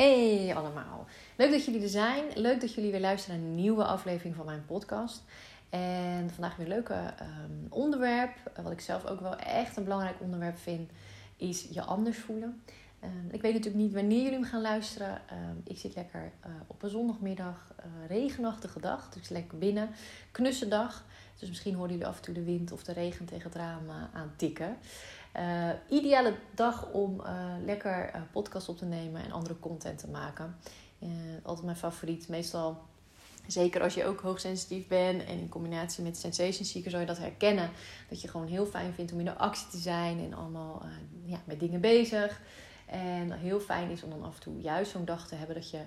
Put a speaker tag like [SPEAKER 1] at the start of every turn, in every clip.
[SPEAKER 1] Hey allemaal. Leuk dat jullie er zijn. Leuk dat jullie weer luisteren naar een nieuwe aflevering van mijn podcast. En vandaag weer een leuke um, onderwerp. Wat ik zelf ook wel echt een belangrijk onderwerp vind, is je anders voelen. Um, ik weet natuurlijk niet wanneer jullie hem gaan luisteren. Um, ik zit lekker uh, op een zondagmiddag, uh, regenachtige dag. Dus lekker binnen. Knusse dag. Dus misschien horen jullie af en toe de wind of de regen tegen het raam aan tikken. Uh, ideale dag om uh, lekker uh, podcast op te nemen en andere content te maken. altijd mijn favoriet. Meestal, zeker als je ook hoogsensitief bent en in combinatie met Sensation Seeker, zou je dat herkennen. Dat je gewoon heel fijn vindt om in de actie te zijn en allemaal ja, met dingen bezig. En heel fijn is om dan af en toe juist zo'n dag te hebben dat je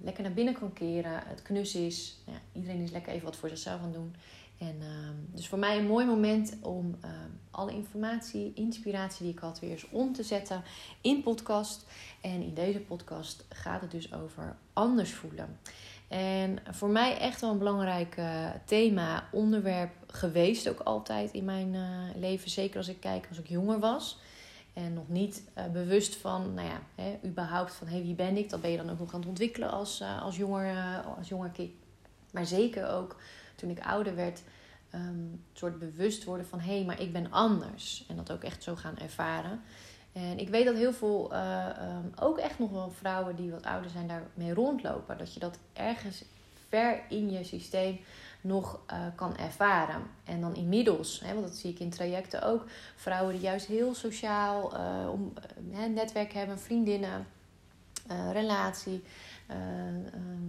[SPEAKER 1] lekker naar binnen kan keren. Het knus is. Ja, iedereen is lekker even wat voor zichzelf aan het doen. En uh, dus voor mij een mooi moment om uh, alle informatie, inspiratie die ik had, weer eens om te zetten in podcast. En in deze podcast gaat het dus over anders voelen. En voor mij echt wel een belangrijk uh, thema, onderwerp geweest ook altijd in mijn uh, leven. Zeker als ik kijk als ik jonger was. En nog niet uh, bewust van, nou ja, hè, überhaupt van, hey, wie ben ik? Dat ben je dan ook nog aan het ontwikkelen als, als, jonger, als jonger kind. Maar zeker ook toen ik ouder werd, een soort bewust worden van hé, hey, maar ik ben anders. En dat ook echt zo gaan ervaren. En ik weet dat heel veel, uh, um, ook echt nog wel vrouwen die wat ouder zijn, daarmee rondlopen. Dat je dat ergens ver in je systeem nog uh, kan ervaren. En dan inmiddels, hè, want dat zie ik in trajecten ook, vrouwen die juist heel sociaal uh, om, netwerk hebben, vriendinnen, relatie,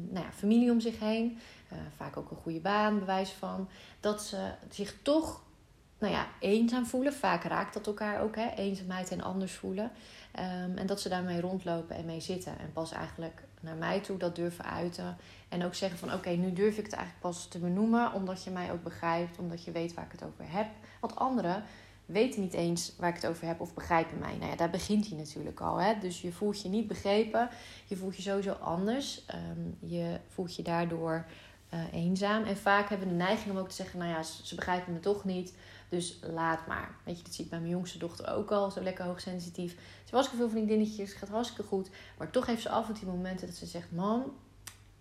[SPEAKER 1] nou ja, familie om zich heen uh, vaak ook een goede baan, bewijs van. Dat ze zich toch nou ja, eenzaam voelen. Vaak raakt dat elkaar ook, hè? eenzaamheid en anders voelen. Um, en dat ze daarmee rondlopen en mee zitten. En pas eigenlijk naar mij toe dat durven uiten. En ook zeggen van oké, nu durf ik het eigenlijk pas te benoemen. Omdat je mij ook begrijpt, omdat je weet waar ik het over heb. Want anderen weten niet eens waar ik het over heb of begrijpen mij. Nou ja, daar begint hij natuurlijk al. Hè? Dus je voelt je niet begrepen. Je voelt je sowieso anders. Um, je voelt je daardoor uh, eenzaam. En vaak hebben we de neiging om ook te zeggen: Nou ja, ze, begrijpen me toch niet. Dus laat maar. Weet je, dat zie ik bij mijn jongste dochter ook al. Zo lekker hoogsensitief. Ze was veel vriendinnetjes. Gaat hartstikke goed. Maar toch heeft ze af en toe momenten dat ze zegt: Mam,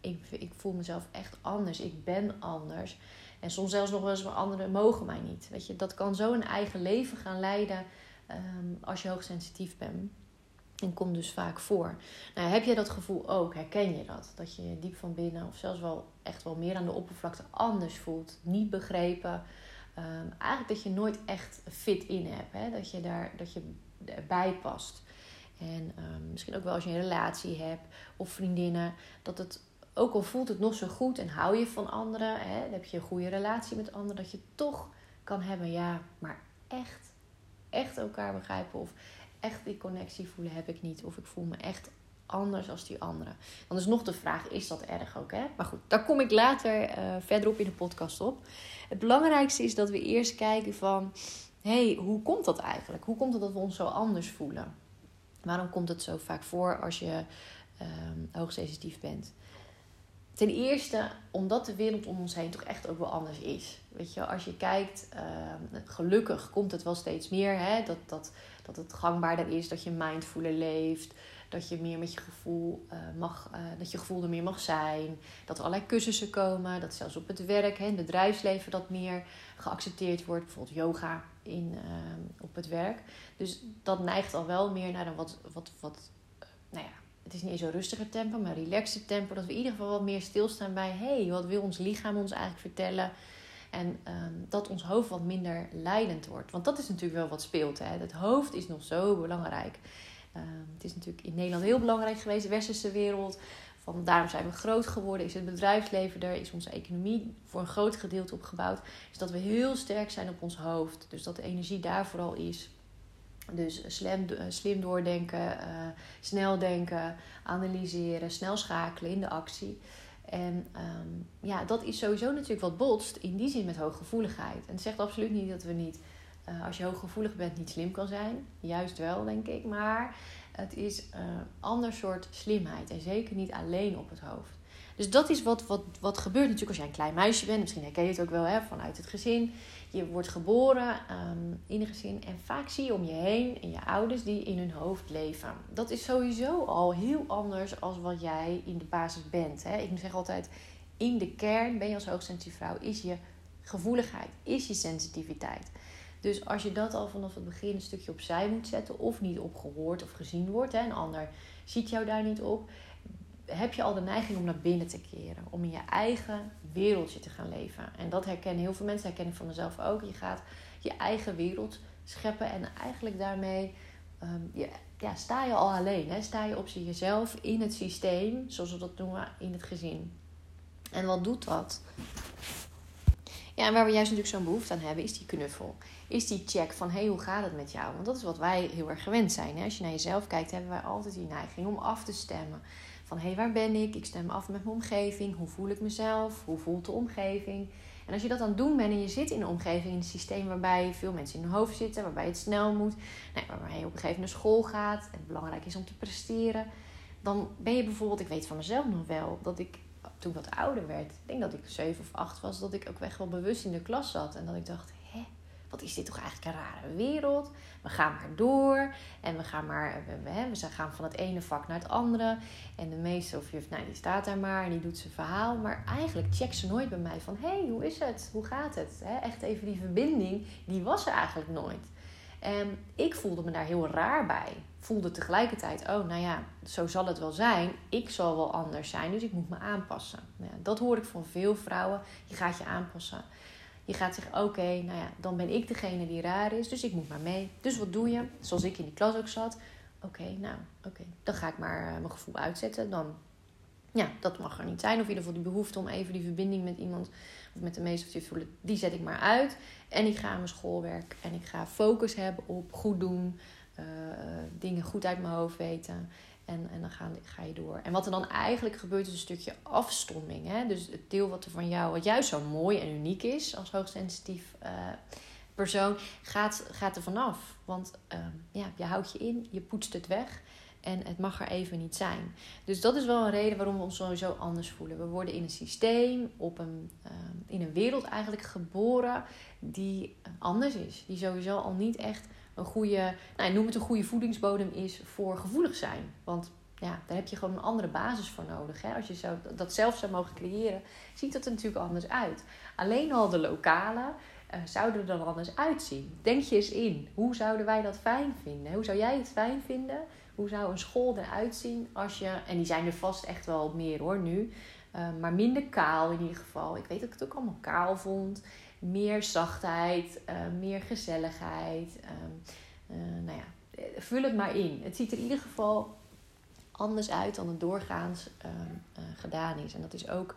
[SPEAKER 1] ik, ik voel mezelf echt anders. Ik ben anders. En soms zelfs nog wel eens maar anderen mogen mij niet. Weet je, dat kan zo een eigen leven gaan leiden um, als je hoogsensitief bent. En komt dus vaak voor. Nou, heb jij dat gevoel ook? Herken je dat? Dat je diep van binnen of zelfs wel echt wel meer aan de oppervlakte anders voelt. Niet begrepen. Um, eigenlijk dat je nooit echt fit in hebt. Hè? Dat je daar dat je erbij past. En um, misschien ook wel als je een relatie hebt of vriendinnen. Dat het, ook al voelt het nog zo goed en hou je van anderen. Hè? Heb je een goede relatie met anderen. Dat je toch kan hebben, ja, maar echt, echt elkaar begrijpen. Of echt die connectie voelen heb ik niet. Of ik voel me echt anders als die anderen. Dan is nog de vraag, is dat erg ook? Hè? Maar goed, daar kom ik later uh, verderop in de podcast op. Het belangrijkste is dat we eerst kijken van... hey, hoe komt dat eigenlijk? Hoe komt het dat we ons zo anders voelen? Waarom komt het zo vaak voor als je um, hoogsensitief bent? Ten eerste omdat de wereld om ons heen toch echt ook wel anders is. Weet je, als je kijkt, uh, gelukkig komt het wel steeds meer. Hè? Dat, dat, dat het gangbaarder is, dat je mindfuler leeft. Dat je meer met je gevoel uh, mag, uh, dat je gevoel er meer mag zijn. Dat er allerlei cursussen komen. Dat zelfs op het werk, hè, in het bedrijfsleven, dat meer geaccepteerd wordt. Bijvoorbeeld yoga in, uh, op het werk. Dus dat neigt al wel meer naar een wat, wat, wat nou ja, het is niet eens een rustiger tempo, maar een relaxed tempo. Dat we in ieder geval wat meer stilstaan bij... hey, wat wil ons lichaam ons eigenlijk vertellen? En um, dat ons hoofd wat minder leidend wordt. Want dat is natuurlijk wel wat speelt. Hè? Het hoofd is nog zo belangrijk. Um, het is natuurlijk in Nederland heel belangrijk geweest, de westerse wereld. Van, daarom zijn we groot geworden, is het bedrijfsleven er, is onze economie voor een groot gedeelte op gebouwd. Is dat we heel sterk zijn op ons hoofd. Dus dat de energie daar vooral is. Dus slim, slim doordenken, uh, snel denken, analyseren, snel schakelen in de actie. En um, ja, dat is sowieso natuurlijk wat botst in die zin met hooggevoeligheid. En het zegt absoluut niet dat we niet, uh, als je hooggevoelig bent, niet slim kan zijn. Juist wel, denk ik. Maar Het is een uh, ander soort slimheid. En zeker niet alleen op het hoofd. Dus dat is wat, wat, wat gebeurt natuurlijk als jij een klein meisje bent. Misschien herken je het ook wel hè, vanuit het gezin. Je wordt geboren um, in een gezin. En vaak zie je om je heen en je ouders die in hun hoofd leven. Dat is sowieso al heel anders als wat jij in de basis bent. Hè. Ik zeg altijd, in de kern ben je als hoogsensitieve vrouw. Is je gevoeligheid, is je sensitiviteit. Dus als je dat al vanaf het begin een stukje opzij moet zetten, of niet op gehoord of gezien wordt, hè, een ander ziet jou daar niet op, heb je al de neiging om naar binnen te keren. Om in je eigen wereldje te gaan leven. En dat herkennen heel veel mensen, herken ik van mezelf ook. Je gaat je eigen wereld scheppen en eigenlijk daarmee um, je, ja, sta je al alleen. Hè? Sta je op jezelf in het systeem, zoals we dat noemen, in het gezin. En wat doet dat? Ja, en waar we juist natuurlijk zo'n behoefte aan hebben, is die knuffel. Is die check van, hé, hey, hoe gaat het met jou? Want dat is wat wij heel erg gewend zijn. Hè? Als je naar jezelf kijkt, hebben wij altijd die neiging om af te stemmen. Van, hey, waar ben ik? Ik stem af met mijn omgeving. Hoe voel ik mezelf? Hoe voelt de omgeving? En als je dat aan het doen bent en je zit in een omgeving, in een systeem waarbij veel mensen in hun hoofd zitten, waarbij het snel moet, nou, waarbij je op een gegeven moment naar school gaat en het belangrijk is om te presteren, dan ben je bijvoorbeeld, ik weet van mezelf nog wel, dat ik toen ik wat ouder werd, ik denk dat ik zeven of acht was, dat ik ook echt wel bewust in de klas zat. En dat ik dacht, wat is dit toch eigenlijk een rare wereld? We gaan maar door en we gaan maar, we, we, gaan van het ene vak naar het andere. En de meester of juf, nou, die staat daar maar en die doet zijn verhaal. Maar eigenlijk checkt ze nooit bij mij van, hé, hey, hoe is het? Hoe gaat het? echt even die verbinding, die was er eigenlijk nooit. En ik voelde me daar heel raar bij. Voelde tegelijkertijd, oh nou ja, zo zal het wel zijn. Ik zal wel anders zijn, dus ik moet me aanpassen. Nou dat hoor ik van veel vrouwen. Je gaat je aanpassen. Je gaat zeggen, oké, nou ja, dan ben ik degene die raar is, dus ik moet maar mee. Dus wat doe je? Zoals ik in die klas ook zat. Oké, nou, oké, dan ga ik maar uh, mijn gevoel uitzetten. Dan, ja, dat mag er niet zijn. Of in ieder geval die behoefte om even die verbinding met iemand of met de meester of voelen, die zet ik maar uit. En ik ga aan mijn schoolwerk en ik ga focus hebben op goed doen, uh, dingen goed uit mijn hoofd weten. En, en dan ga, ga, je door. En wat er dan eigenlijk gebeurt, is een stukje afstomming. Hè? Dus het deel wat er van jou, wat juist zo mooi en uniek is als hoogsensitief uh, persoon, gaat, gaat er vanaf. Want uh, ja, je houdt je in, je poetst het weg. En het mag er even niet zijn. Dus dat is wel een reden waarom we ons sowieso anders voelen. We worden in een systeem, op een, uh, in een wereld eigenlijk geboren die anders is. Die sowieso al niet echt een goede, nou, noem het een goede voedingsbodem is voor gevoelig zijn. Want ja, daar heb je gewoon een andere basis voor nodig. Hè? Als je zo, dat zelf zou mogen creëren, ziet dat er natuurlijk anders uit. Alleen al de lokale uh, zouden er dan anders uitzien. Denk je eens in, hoe zouden wij dat fijn vinden? Hoe zou jij het fijn vinden? Hoe zou een school eruit zien als je, en die zijn er vast echt wel meer hoor nu, uh, maar minder kaal in ieder geval. Ik weet dat ik het ook allemaal kaal vond meer zachtheid, uh, meer gezelligheid. Uh, nou ja, vul het maar in. Het ziet er in ieder geval anders uit dan het doorgaans uh, gedaan is. En dat is ook,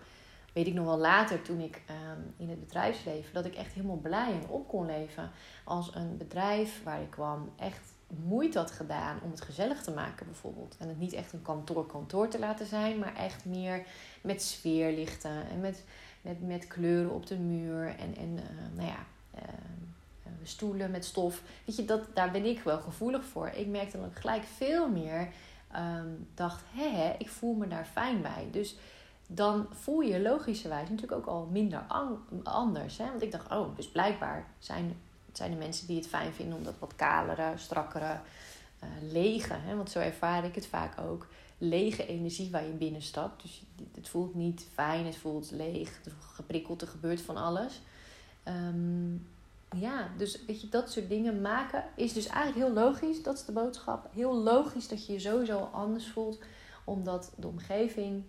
[SPEAKER 1] weet ik nog wel later toen ik ehm, in het bedrijfsleven, dat ik echt helemaal blij en op kon leven. Als een bedrijf waar ik kwam echt moeite had gedaan om het gezellig te maken bijvoorbeeld. En het niet echt een kantoor-kantoor te laten zijn, maar echt meer met sfeerlichten en met met, met kleuren op de muur en, en uh, nou ja, uh, stoelen met stof. Weet je, dat, daar ben ik wel gevoelig voor. Ik merkte dan ook gelijk veel meer, um, dacht, hé, ik voel me daar fijn bij. Dus dan voel je logischerwijs natuurlijk ook al minder anders. Hè? Want ik dacht, oh, dus blijkbaar zijn, zijn er mensen die het fijn vinden om dat wat kalere, strakkere, uh, lege. Hè? Want zo ervaar ik het vaak ook lege energie waar je binnenstapt. Dus het voelt niet fijn, het voelt leeg, geprikkeld, er gebeurt van alles. Um, ja, dus weet je, dat soort dingen maken is dus eigenlijk heel logisch. Dat is de boodschap. Heel logisch dat je je sowieso anders voelt, omdat de omgeving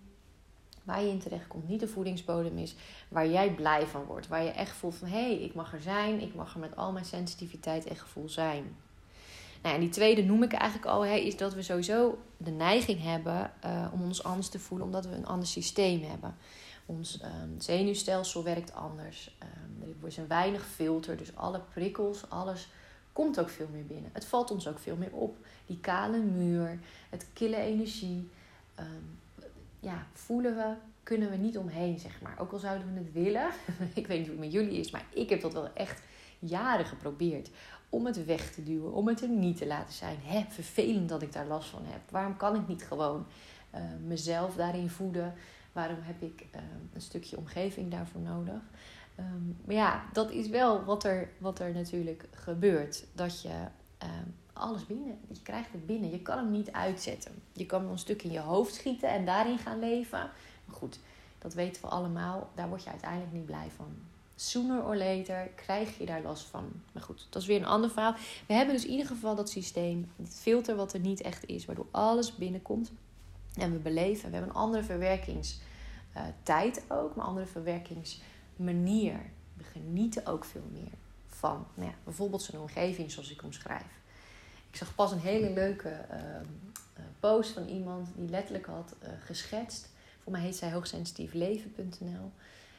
[SPEAKER 1] waar je in terecht komt niet de voedingsbodem is, waar jij blij van wordt. Waar je echt voelt van hé, hey, ik mag er zijn, ik mag er met al mijn sensitiviteit en gevoel zijn. Nou, en die tweede noem ik eigenlijk al, hè, is dat we sowieso de neiging hebben uh, om ons anders te voelen, omdat we een ander systeem hebben. Ons um, zenuwstelsel werkt anders. Um, er is een weinig filter, dus alle prikkels, alles komt ook veel meer binnen. Het valt ons ook veel meer op. Die kale muur, het kille energie. Um, ja, voelen we, kunnen we niet omheen, zeg maar. Ook al zouden we het willen. ik weet niet hoe het met jullie is, maar ik heb dat wel echt jaren geprobeerd om het weg te duwen, om het er niet te laten zijn. Hè, vervelend dat ik daar last van heb. Waarom kan ik niet gewoon uh, mezelf daarin voeden? Waarom heb ik uh, een stukje omgeving daarvoor nodig? Um, maar ja, dat is wel wat er, wat er natuurlijk gebeurt. Dat je uh, alles binnen, je krijgt het binnen. Je kan hem niet uitzetten. Je kan een stuk in je hoofd schieten en daarin gaan leven. Maar goed, dat weten we allemaal. Daar word je uiteindelijk niet blij van sooner or later krijg je daar last van. Maar goed, dat is weer een ander verhaal. We hebben dus in ieder geval dat systeem, dit filter wat er niet echt is, waardoor alles binnenkomt. En we beleven, we hebben een andere verwerkingstijd ook, maar een andere verwerkingsmanier. We genieten ook veel meer van nou ja, bijvoorbeeld zo'n omgeving zoals ik omschrijf. Ik zag pas een hele leuke uh, post van iemand die letterlijk had uh, geschetst. Voor mij heet zij hoogsensitiefleven.nl.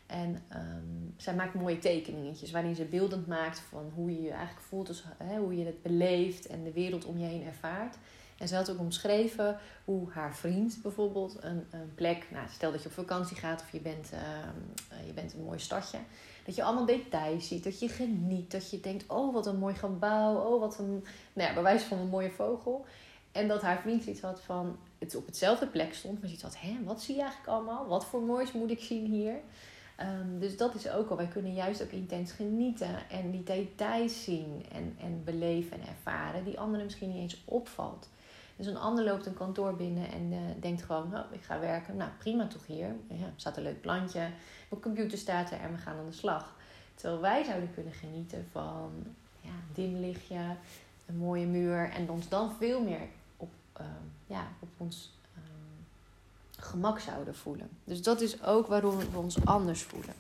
[SPEAKER 1] En um, zij maakt mooie tekeningetjes waarin ze beeldend maakt van hoe je je eigenlijk voelt, dus, hè, hoe je het beleeft en de wereld om je heen ervaart. En ze had ook omschreven hoe haar vriend bijvoorbeeld een, een plek, nou, stel dat je op vakantie gaat of je bent, uh, je bent een mooi stadje, dat je allemaal details ziet, dat je geniet, dat je denkt, oh wat een mooi gebouw, oh wat een, nou ja, bij van een mooie vogel. En dat haar vriend zoiets had van, het op hetzelfde plek stond, maar zoiets had, hè, wat zie je eigenlijk allemaal? Wat voor moois moet ik zien hier? Um, dus dat is ook al. Wij kunnen juist ook intens genieten en die details zien en, en beleven en ervaren, die anderen misschien niet eens opvalt. Dus een ander loopt een kantoor binnen en uh, denkt gewoon, oh, ik ga werken. Nou, prima toch hier. Ja, staat een leuk plantje, mijn computer staat er en we gaan aan de slag. Terwijl wij zouden kunnen genieten van ja, dim lichtje, een mooie muur en ons dan veel meer op, uh, ja, op ons gemak zouden voelen. Dus dat is ook waarom we ons anders voelen.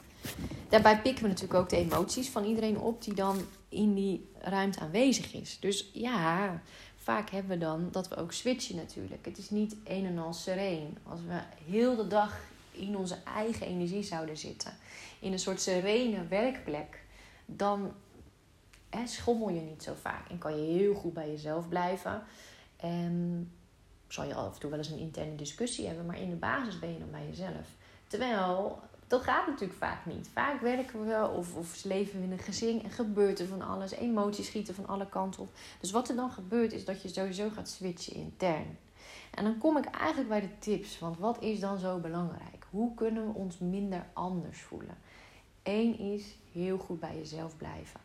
[SPEAKER 1] Daarbij pikken we natuurlijk ook de emoties van iedereen op die dan in die ruimte aanwezig is. Dus ja, vaak hebben we dan dat we ook switchen natuurlijk. Het is niet een en al sereen. Als we heel de dag in onze eigen energie zouden zitten, in een soort serene werkplek, dan hè, schommel je niet zo vaak en kan je heel goed bij jezelf blijven. En zal je af en toe wel eens een interne discussie hebben, maar in de basis ben je dan bij jezelf. Terwijl, dat gaat natuurlijk vaak niet. Vaak werken we of, of leven we in een gezin en gebeurt er van alles. Emoties schieten van alle kanten op. Dus wat er dan gebeurt is dat je sowieso gaat switchen intern. En dan kom ik eigenlijk bij de tips. Want wat is dan zo belangrijk? Hoe kunnen we ons minder anders voelen? Eén is heel goed bij jezelf blijven.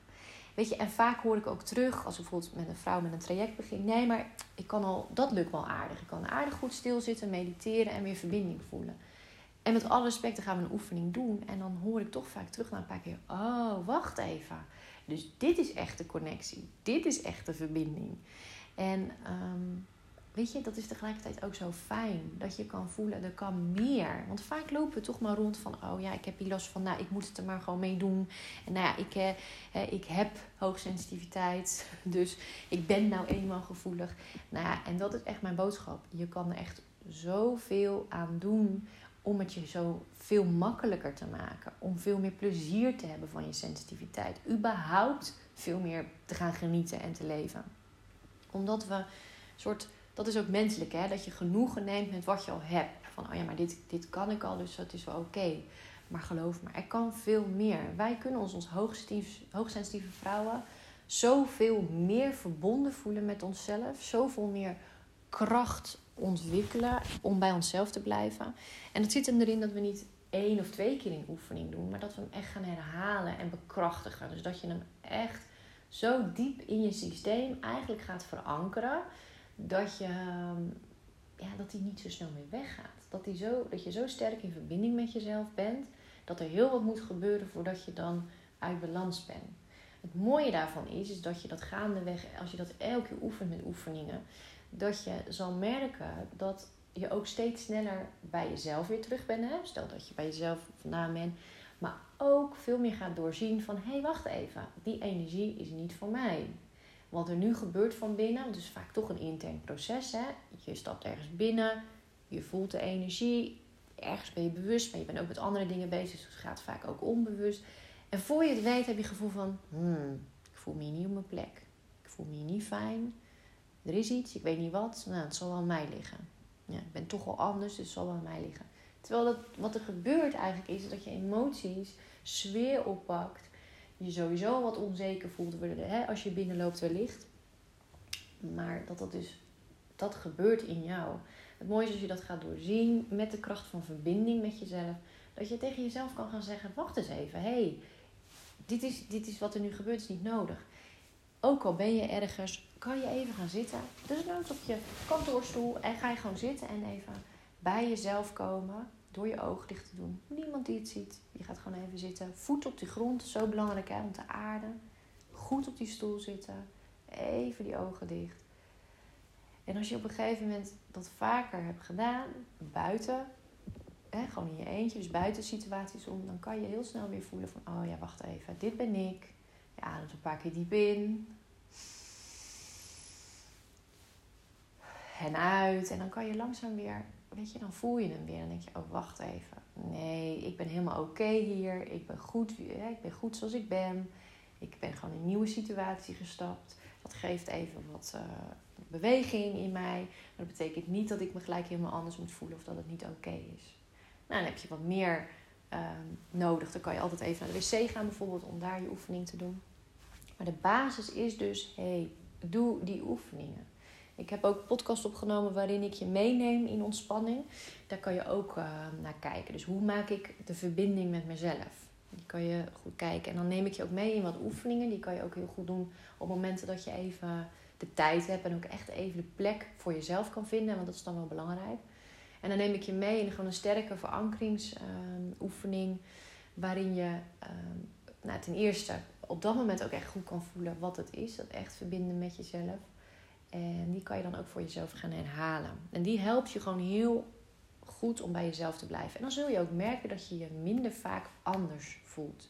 [SPEAKER 1] Weet je, en vaak hoor ik ook terug, als ik bijvoorbeeld met een vrouw met een traject begin. Nee, maar ik kan al, dat lukt wel aardig. Ik kan aardig goed stilzitten, mediteren en weer verbinding voelen. En met alle respect, dan gaan we een oefening doen. En dan hoor ik toch vaak terug na een paar keer. Oh, wacht even. Dus dit is echt de connectie. Dit is echt de verbinding. En um, weet je, dat is tegelijkertijd ook zo fijn. Dat je kan voelen, er kan meer. Want vaak lopen we toch maar rond van, oh ja, ik heb hier last van, nou, ik moet het er maar gewoon mee doen. En nou ja, ik, eh, ik heb hoogsensitiviteit, dus ik ben nou eenmaal gevoelig. Nou ja, en dat is echt mijn boodschap. Je kan er echt zoveel aan doen om het je zo veel makkelijker te maken. Om veel meer plezier te hebben van je sensitiviteit. Überhaupt veel meer te gaan genieten en te leven. Omdat we soort dat is ook menselijk, hè? dat je genoegen neemt met wat je al hebt. Van, oh ja, maar dit, dit kan ik al, dus dat is wel oké. Maar geloof me, er kan veel meer. Wij kunnen ons als hoogsensitieve vrouwen zoveel meer verbonden voelen met onszelf. Zoveel meer kracht ontwikkelen om bij onszelf te blijven. En dat zit hem erin dat we niet één of twee keer in oefening doen, maar dat we hem echt gaan herhalen en bekrachtigen. Dus dat je hem echt zo diep in je systeem eigenlijk gaat verankeren dat, je, ehm, ja, dat die niet zo snel meer weggaat. Dat, zo, dat je zo sterk in verbinding met jezelf bent, dat er heel wat moet gebeuren voordat je dan uit balans bent. Het mooie daarvan is, is dat je dat gaandeweg, als je dat elke keer oefent met oefeningen, dat je zal merken dat je ook steeds sneller bij jezelf weer terug bent. Hè? Stel dat je bij jezelf vandaan bent. Maar ook veel meer gaat doorzien van, hé, hey, wacht even, die energie is niet voor mij wat er nu gebeurt van binnen. Want het is vaak toch een intern proces. Hè? Je stapt ergens binnen, je voelt de energie. Ergens ben je bewust, maar je bent ook met andere dingen bezig. Dus het gaat vaak ook onbewust. En voor je het weet heb je het gevoel van... Hmm, ik voel me niet op mijn plek. Ik voel me niet fijn. Er is iets, ik weet niet wat. Nou, het zal wel aan mij liggen. Ja, ik ben toch wel anders, dus het zal wel aan mij liggen. Terwijl dat, wat er gebeurt eigenlijk is dat je emoties sfeer oppakt je sowieso wat onzeker voelt hè, als je binnenloopt wellicht. Maar dat dat dus, dat gebeurt in jou. Het mooie is als je dat gaat doorzien met de kracht van verbinding met jezelf. Dat je tegen jezelf kan gaan zeggen, wacht eens even, hé, hey, dit, is, dit is wat er nu gebeurt, is niet nodig. Ook al ben je ergens, kan je even gaan zitten. Dus nooit op je kantoorstoel en ga je gewoon zitten en even bij jezelf komen. Door je ogen dicht te doen. Niemand die het ziet. Je gaat gewoon even zitten. Voet op de grond. Zo belangrijk hè, om te aarden. Goed op die stoel zitten. Even die ogen dicht. En als je op een gegeven moment dat vaker hebt gedaan, buiten, hè, gewoon in je eentje, dus buiten situaties om, dan kan je heel snel weer voelen van, oh ja, wacht even, dit ben ik. Ja, ademt een paar keer diep in. En uit. En dan kan je langzaam weer weet je, dan voel je hem weer. Dan denk je, oh wacht even. Nee, ik ben helemaal oké hier. Ik ben goed, ik ben goed zoals ik ben. Ik ben gewoon in een nieuwe situatie gestapt. Dat geeft even wat uh, beweging in mij. Maar dat betekent niet dat ik me gelijk helemaal anders moet voelen of dat het niet oké is. Nou, dan heb je wat meer ehm, nodig. Dan kan je altijd even naar de wc gaan bijvoorbeeld om daar je oefening te doen. Maar de basis is dus, hey, doe die oefeningen. Ik heb ook een podcast opgenomen waarin ik je meeneem in ontspanning. Daar kan je ook uh, naar kijken. Dus hoe maak ik de verbinding met mezelf? Die kan je goed kijken. En dan neem ik je ook mee in wat oefeningen. Die kan je ook heel goed doen op momenten dat je even de tijd hebt. En ook echt even de plek voor jezelf kan vinden. Want dat is dan wel belangrijk. En dan neem ik je mee in gewoon een sterke verankeringsoefening. waarin je ehm, nou, ten eerste op dat moment ook echt goed kan voelen wat het is. Dat echt verbinden met jezelf. En die kan je dan ook voor jezelf gaan herhalen. En die helpt je gewoon heel goed om bij jezelf te blijven. En dan zul je ook merken dat je je minder vaak anders voelt.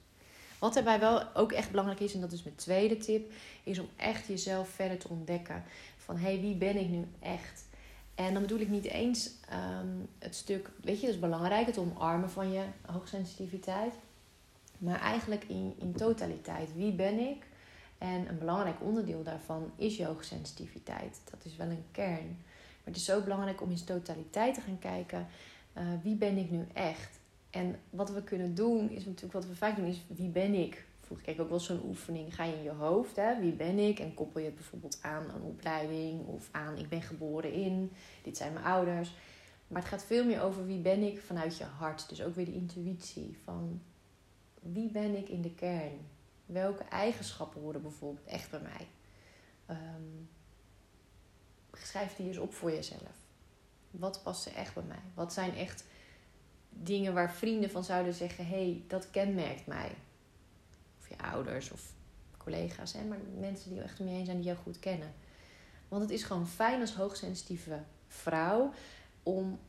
[SPEAKER 1] Wat daarbij wel ook echt belangrijk is, en dat is mijn tweede tip, is om echt jezelf verder te ontdekken. Van hé, hey, wie ben ik nu echt? En dan bedoel ik niet eens ehm, het stuk, weet je, dat is belangrijk, het omarmen van je hoogsensitiviteit. Maar eigenlijk in, in totaliteit. Wie ben ik? En een belangrijk onderdeel daarvan is je. Dat is wel een kern. Maar het is zo belangrijk om in totaliteit te gaan kijken: uh, wie ben ik nu echt? En wat we kunnen doen, is natuurlijk wat we vaak doen, is wie ben ik? Vroeger ik ook wel zo'n oefening. Ga je in je hoofd, hè? wie ben ik? En koppel je het bijvoorbeeld aan een opleiding of aan ik ben geboren in, dit zijn mijn ouders. Maar het gaat veel meer over wie ben ik vanuit je hart. Dus ook weer de intuïtie van wie ben ik in de kern? Welke eigenschappen horen bijvoorbeeld echt bij mij? Um, schrijf die eens op voor jezelf. Wat past er echt bij mij? Wat zijn echt dingen waar vrienden van zouden zeggen: hé, hey, dat kenmerkt mij? Of je ouders of collega's, hè? maar mensen die echt om je heen zijn die jou goed kennen. Want het is gewoon fijn als hoogsensitieve vrouw om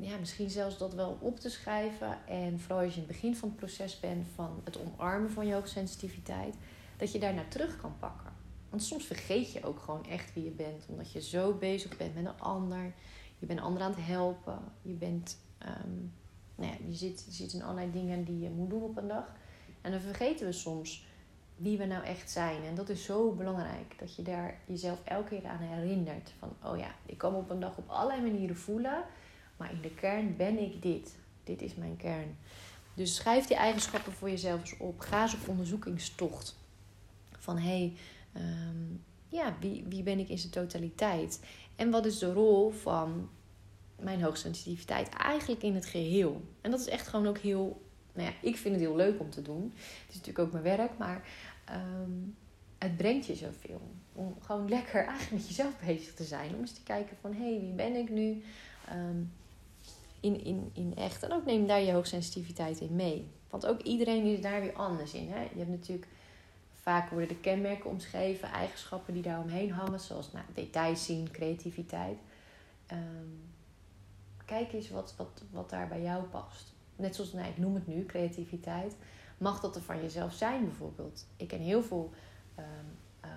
[SPEAKER 1] ja, misschien zelfs dat wel op te schrijven. En vooral als je in het begin van het proces bent van het omarmen van je hoogsensitiviteit, dat je daarna terug kan pakken. Want soms vergeet je ook gewoon echt wie je bent, omdat je zo bezig bent met een ander. Je bent een ander aan het helpen. Je, bent, ehm, nou ja, je, zit, je zit in allerlei dingen die je moet doen op een dag. En dan vergeten we soms wie we nou echt zijn. En dat is zo belangrijk, dat je daar jezelf elke keer aan herinnert. Van, oh ja, ik kan me op een dag op allerlei manieren voelen. Maar in de kern ben ik dit. Dit is mijn kern. Dus schrijf die eigenschappen voor jezelf eens op. Ga eens op onderzoekingstocht. Van hé, hey, ehm, ja, wie, wie ben ik in zijn totaliteit? En wat is de rol van mijn hoogsensitiviteit eigenlijk in het geheel? En dat is echt gewoon ook heel. Nou ja, ik vind het heel leuk om te doen. Het is natuurlijk ook mijn werk, maar ehm, het brengt je zoveel. Om gewoon lekker eigenlijk met jezelf bezig te zijn. Om eens te kijken van hé, hey, wie ben ik nu? Um, in, in, in echt. En ook neem daar je hoogsensitiviteit in mee. Want ook iedereen is daar weer anders in. Hè? Je hebt natuurlijk vaak worden de kenmerken omschreven, eigenschappen die daar omheen hangen, zoals nou, details zien, creativiteit. Um, kijk eens wat, wat, wat daar bij jou past. Net zoals, nou, ik noem het nu, creativiteit. Mag dat er van jezelf zijn bijvoorbeeld? Ik ken heel veel uh,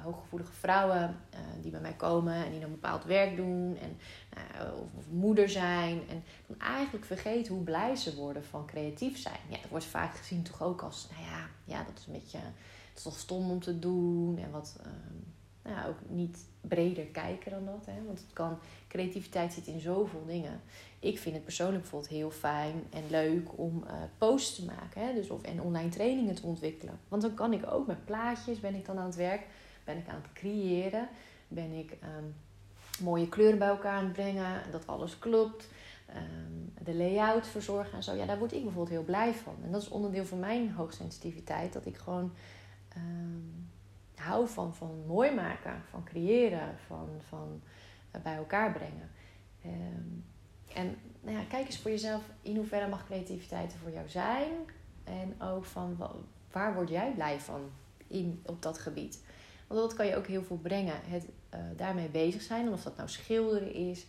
[SPEAKER 1] hooggevoelige vrouwen uh, die bij mij komen en die dan bepaald werk doen. En, uh, of, moeder zijn. En dan eigenlijk vergeten hoe blij ze worden van creatief zijn. Ja, dat wordt vaak gezien toch ook als, nou ja, ja dat is een beetje, toch stom om te doen. En wat, nou ja, ook niet breder kijken dan dat. Hè? Want het kan, creativiteit zit in zoveel dingen. Ik vind het persoonlijk bijvoorbeeld heel fijn en leuk om uh, posts te maken. Hè? Dus of, en online trainingen te ontwikkelen. Want dan kan ik ook met plaatjes, ben ik dan aan het werk, ben ik aan het creëren. Ben ik ehm, mooie kleuren bij elkaar aan het brengen. Dat alles klopt. Um, de layout verzorgen en zo. Ja, daar word ik bijvoorbeeld heel blij van. En dat is onderdeel van mijn hoogsensitiviteit. Dat ik gewoon um, hou van, van mooi maken, van creëren, van, van uh, bij elkaar brengen. En nou ja, kijk eens voor jezelf in hoeverre mag creativiteit er voor jou zijn. En ook van waar word jij blij van in, op dat gebied. Want dat kan je ook heel veel brengen. Het uh, daarmee bezig zijn. Of dat nou schilderen is.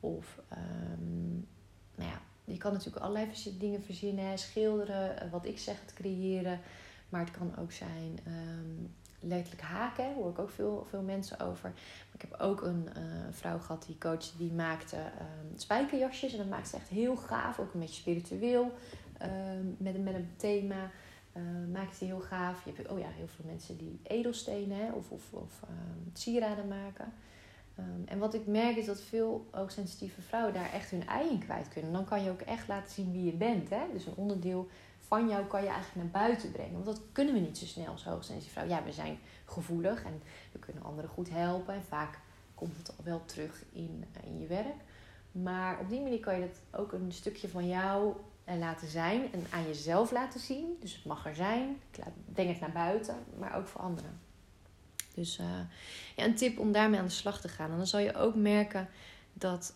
[SPEAKER 1] Of um, nou ja, je kan natuurlijk allerlei dingen verzinnen. Schilderen, uh, wat ik zeg, het creëren. Maar het kan ook zijn um, letterlijk haken. Hoor ik ook veel, veel mensen over. Maar ik heb ook een uh, vrouw gehad die coach die maakte um, spijkerjasjes. En dat maakt ze echt heel gaaf. Ook een beetje spiritueel. met, met een thema. Uh, maakt ze heel gaaf. Je hebt oh ja, heel veel mensen die edelstenen hè, of, of, of um, sieraden maken. Um, en wat ik merk is dat veel hoogsensitieve vrouwen daar echt hun ei in kwijt kunnen. Dan kan je ook echt laten zien wie je bent. Hè? Dus een onderdeel van jou kan je eigenlijk naar buiten brengen. Want dat kunnen we niet zo snel als hoogsensitieve vrouw. Ja, we zijn gevoelig en we kunnen anderen goed helpen. En vaak komt het al wel terug in, uh, in je werk. Maar op die manier kan je dat ook een stukje van jou laten zijn en aan jezelf laten zien. Dus het mag er zijn. Ik denk het naar buiten, maar ook voor anderen. Dus uh, ja, een tip om daarmee aan de slag te gaan. En dan zal je ook merken dat,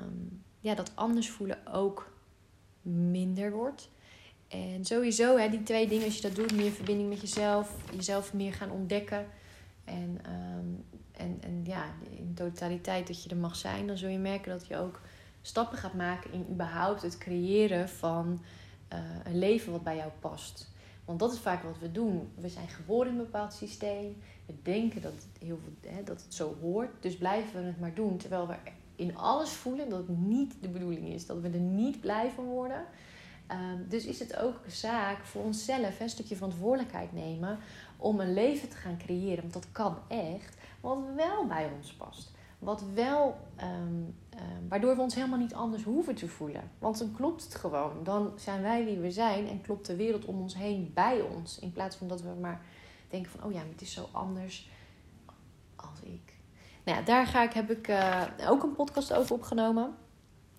[SPEAKER 1] um, ja, dat anders voelen ook minder wordt. En sowieso, hè, die twee dingen, als je dat doet, meer verbinding met jezelf, jezelf meer gaan ontdekken. En, um, en, en ja, in totaliteit dat je er mag zijn, dan zul je merken dat je ook stappen gaat maken in überhaupt het creëren van uh, een leven wat bij jou past. Want dat is vaak wat we doen. We zijn geboren in een bepaald systeem. We denken dat het, heel veel, hè, dat het zo hoort. Dus blijven we het maar doen. Terwijl we in alles voelen dat het niet de bedoeling is. Dat we er niet blij van worden. Um, dus is het ook een zaak voor onszelf een stukje verantwoordelijkheid nemen om een leven te gaan creëren. Want dat kan echt. Wat wel bij ons past. Wat wel, um, um, waardoor we ons helemaal niet anders hoeven te voelen. Want dan klopt het gewoon. Dan zijn wij wie we zijn en klopt de wereld om ons heen bij ons. In plaats van dat we maar denken van, oh ja, het is zo anders als ik. Nou ja, daar ga ik, heb ik uh, ook een podcast over opgenomen.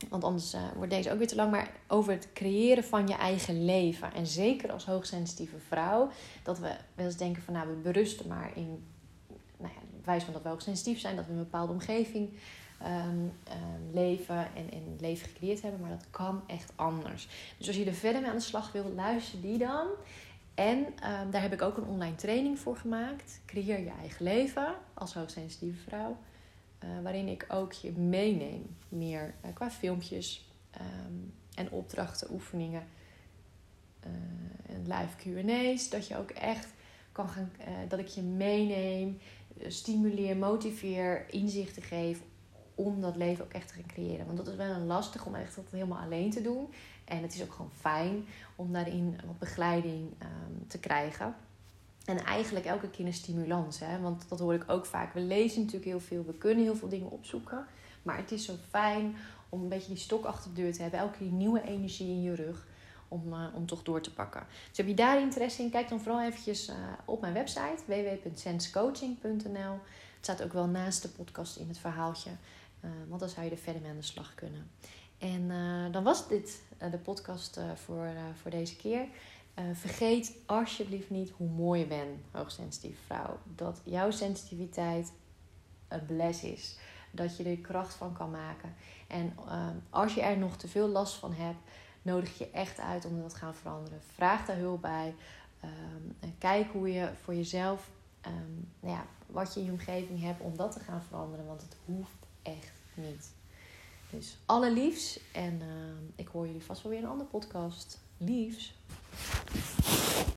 [SPEAKER 1] Want anders uh, wordt deze ook weer te lang. Maar over het creëren van je eigen leven. En zeker als hoogsensitieve vrouw. Dat we wel eens denken van nou we berusten maar in wijs van dat we ook sensitief zijn, dat we in een bepaalde omgeving um, um, leven en, en leven gecreëerd hebben. Maar dat kan echt anders. Dus als je er verder mee aan de slag wilt, luister die dan. En um, daar heb ik ook een online training voor gemaakt. Creëer je eigen leven als hoogsensitieve vrouw. Uh, waarin ik ook je meeneem. Meer uh, qua filmpjes en opdrachten, oefeningen. Uh, en live QA's. Dat je ook echt kan gaan, dat ik je meeneem stimuleer, motiveer, inzichten geef om dat leven ook echt te gaan creëren. Want dat is wel lastig om echt dat helemaal alleen te doen. En het is ook gewoon fijn om daarin wat begeleiding um, te krijgen. En eigenlijk elke keer een stimulans. Hè? Want dat hoor ik ook vaak. We lezen natuurlijk heel veel. We kunnen heel veel dingen opzoeken. Maar het is zo fijn om een beetje die stok achter de deur te hebben. Elke keer nieuwe energie in je rug om, uh, om toch door te pakken. Dus heb je daar interesse in, kijk dan vooral eventjes uh, op mijn website www.senscoaching.nl. Het staat ook wel naast de podcast in het verhaaltje, uh, want dan zou je er verder mee aan de slag kunnen. En dan was dit de podcast voor, voor deze keer. vergeet alsjeblieft niet hoe mooi je bent, hoogsensitieve vrouw. Dat jouw sensitiviteit een bless is. Dat je er kracht van kan maken. En als je er nog te veel last van hebt, nodig je echt uit om dat te gaan veranderen. Vraag daar hulp bij. En kijk hoe je voor jezelf, um, nou ja, wat je in je omgeving hebt om dat te gaan veranderen. Want het hoeft echt niet. Dus allerliefs. En uh, ik hoor jullie vast wel weer in een andere podcast. Liefs.